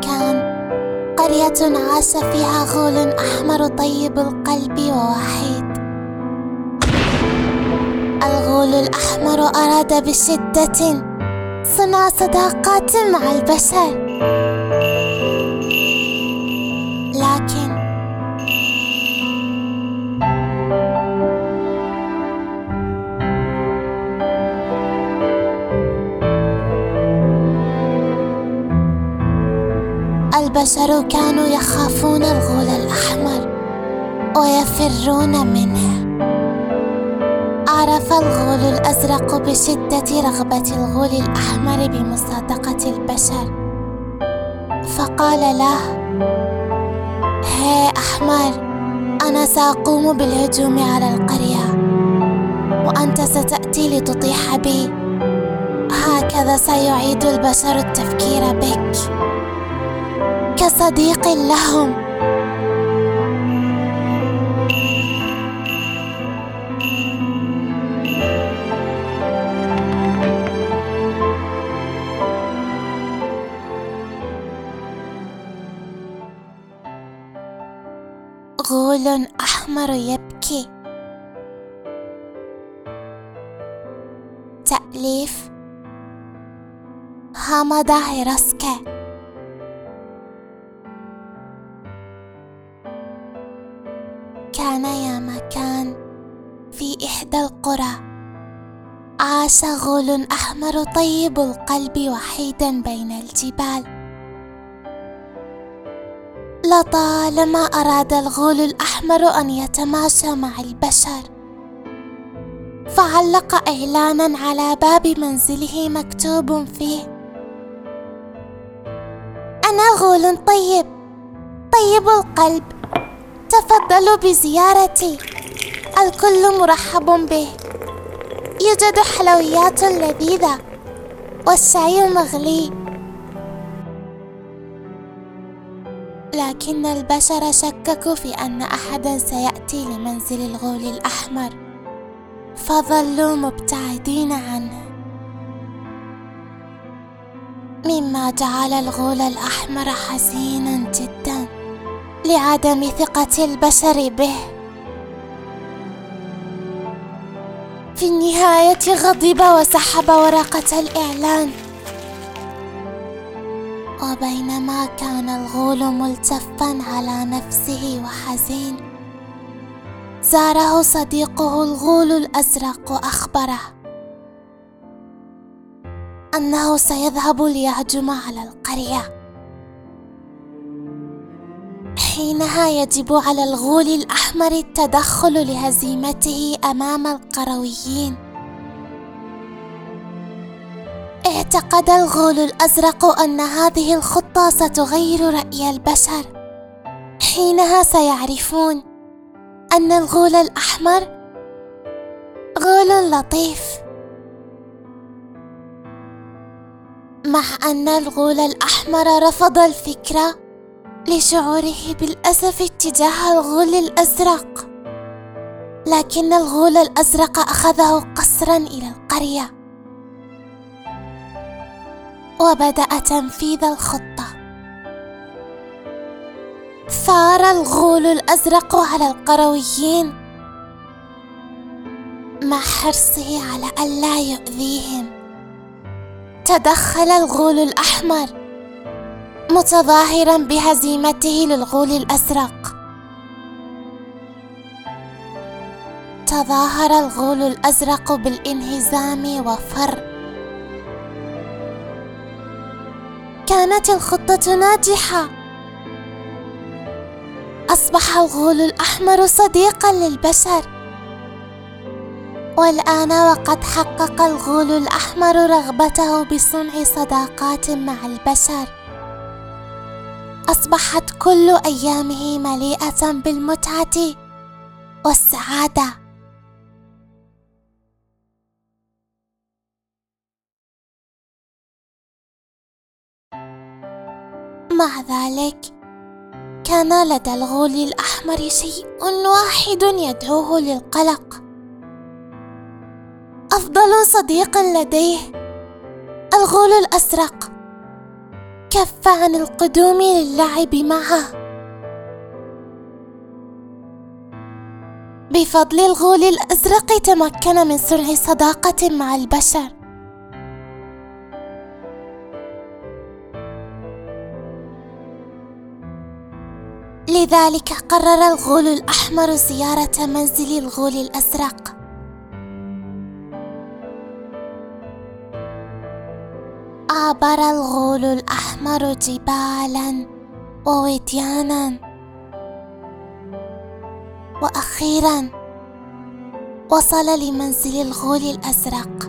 مكان قرية عاش فيها غول أحمر طيب القلب ووحيد. الغول الأحمر أراد بشدة صنع صداقات مع البشر. البشر كانوا يخافون الغول الأحمر ويفرون منه. عرف الغول الأزرق بشدة رغبة الغول الأحمر بمصادقة البشر. فقال له هي أحمر أنا سأقوم بالهجوم على القرية وأنت ستأتي لتطيح بي. هكذا سيعيد البشر التفكير بك. كصديق لهم. غول أحمر يبكي. تأليف. هامدا هيراسكي إحدى القرى. عاش غول أحمر طيب القلب وحيدا بين الجبال. لطالما أراد الغول الأحمر أن يتماشى مع البشر فعلق إعلانا على باب منزله مكتوب فيه أنا غول طيب طيب القلب تفضلوا بزيارتي. الكل مرحب به. يوجد حلويات لذيذة والشاي مغلي. لكن البشر شككوا في أن أحدا سيأتي لمنزل الغول الأحمر فظلوا مبتعدين عنه. مما جعل الغول الأحمر حزينا جدا لعدم ثقة البشر به. في النهاية غضب وسحب ورقة الإعلان. وبينما كان الغول ملتفا على نفسه وحزين زاره صديقه الغول الأزرق واخبره أنه سيذهب ليهجم على القرية. حينها يجب على الغول الأحمر التدخل لهزيمته أمام القرويين. اعتقد الغول الأزرق أن هذه الخطة ستغير رأي البشر. حينها سيعرفون أن الغول الأحمر غول لطيف. مع أن الغول الأحمر رفض الفكرة لشعوره بالأسف اتجاه الغول الأزرق. لكن الغول الأزرق أخذه قصرا إلى القرية. وبدأ تنفيذ الخطة. ثار الغول الأزرق على القرويين مع حرصه على ألا يؤذيهم. تدخل الغول الأحمر. متظاهرا بهزيمته للغول الازرق تظاهر الغول الازرق بالإنهزام وفر. كانت الخطة ناجحة. أصبح الغول الأحمر صديقا للبشر. والآن وقد حقق الغول الأحمر رغبته بصنع صداقات مع البشر. أصبحت كل أيامه مليئة بالمتعة والسعادة. مع ذلك كان لدى الغول الأحمر شيء واحد يدعوه للقلق. أفضل صديق لديه الغول الازرق كف عن القدوم للعب معه. بفضل الغول الأزرق تمكن من صنع صداقة مع البشر. لذلك قرر الغول الأحمر زيارة منزل الغول الأزرق. عبر الغول الأحمر جبالا ووديانا وأخيرا وصل لمنزل الغول الأزرق.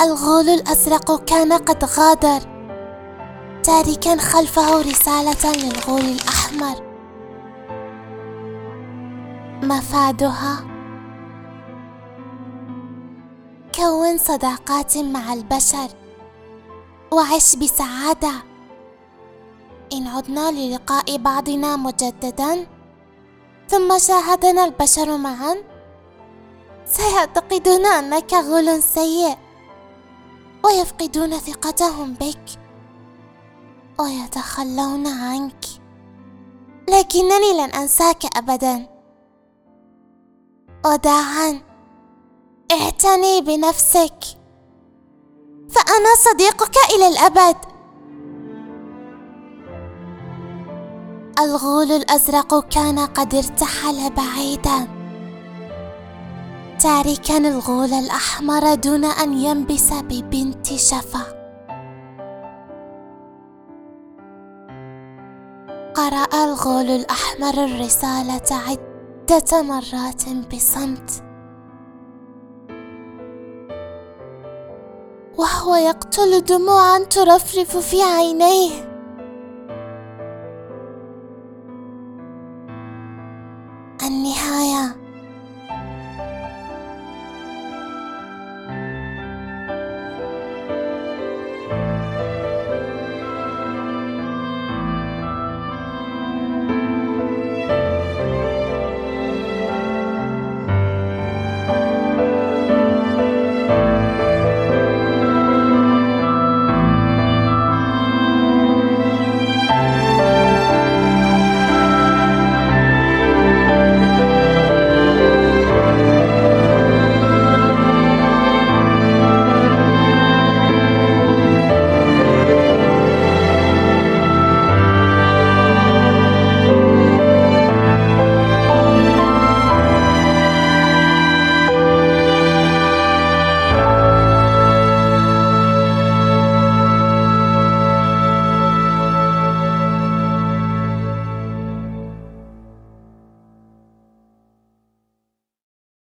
الغول الأزرق كان قد غادر تاركا خلفه رسالة للغول الأحمر. مفادها كون صداقات مع البشر. وعش بسعادة. إن عدنا للقاء بعضنا مجددا ثم شاهدنا البشر معا. سيعتقدون أنك غول سيء ويفقدون ثقتهم بك ويتخلون عنك. لكنني لن أنساك ابدا. وداعا. اعتني بنفسك. فأنا صديقك إلى الأبد. الغول الأزرق كان قد ارتحل بعيدا. تاركا الغول الأحمر دون أن ينبس ببنت شفق قرأ الغول الأحمر الرسالة عدة مرات بصمت. وهو يقتل دموعا ترفرف في عينيه.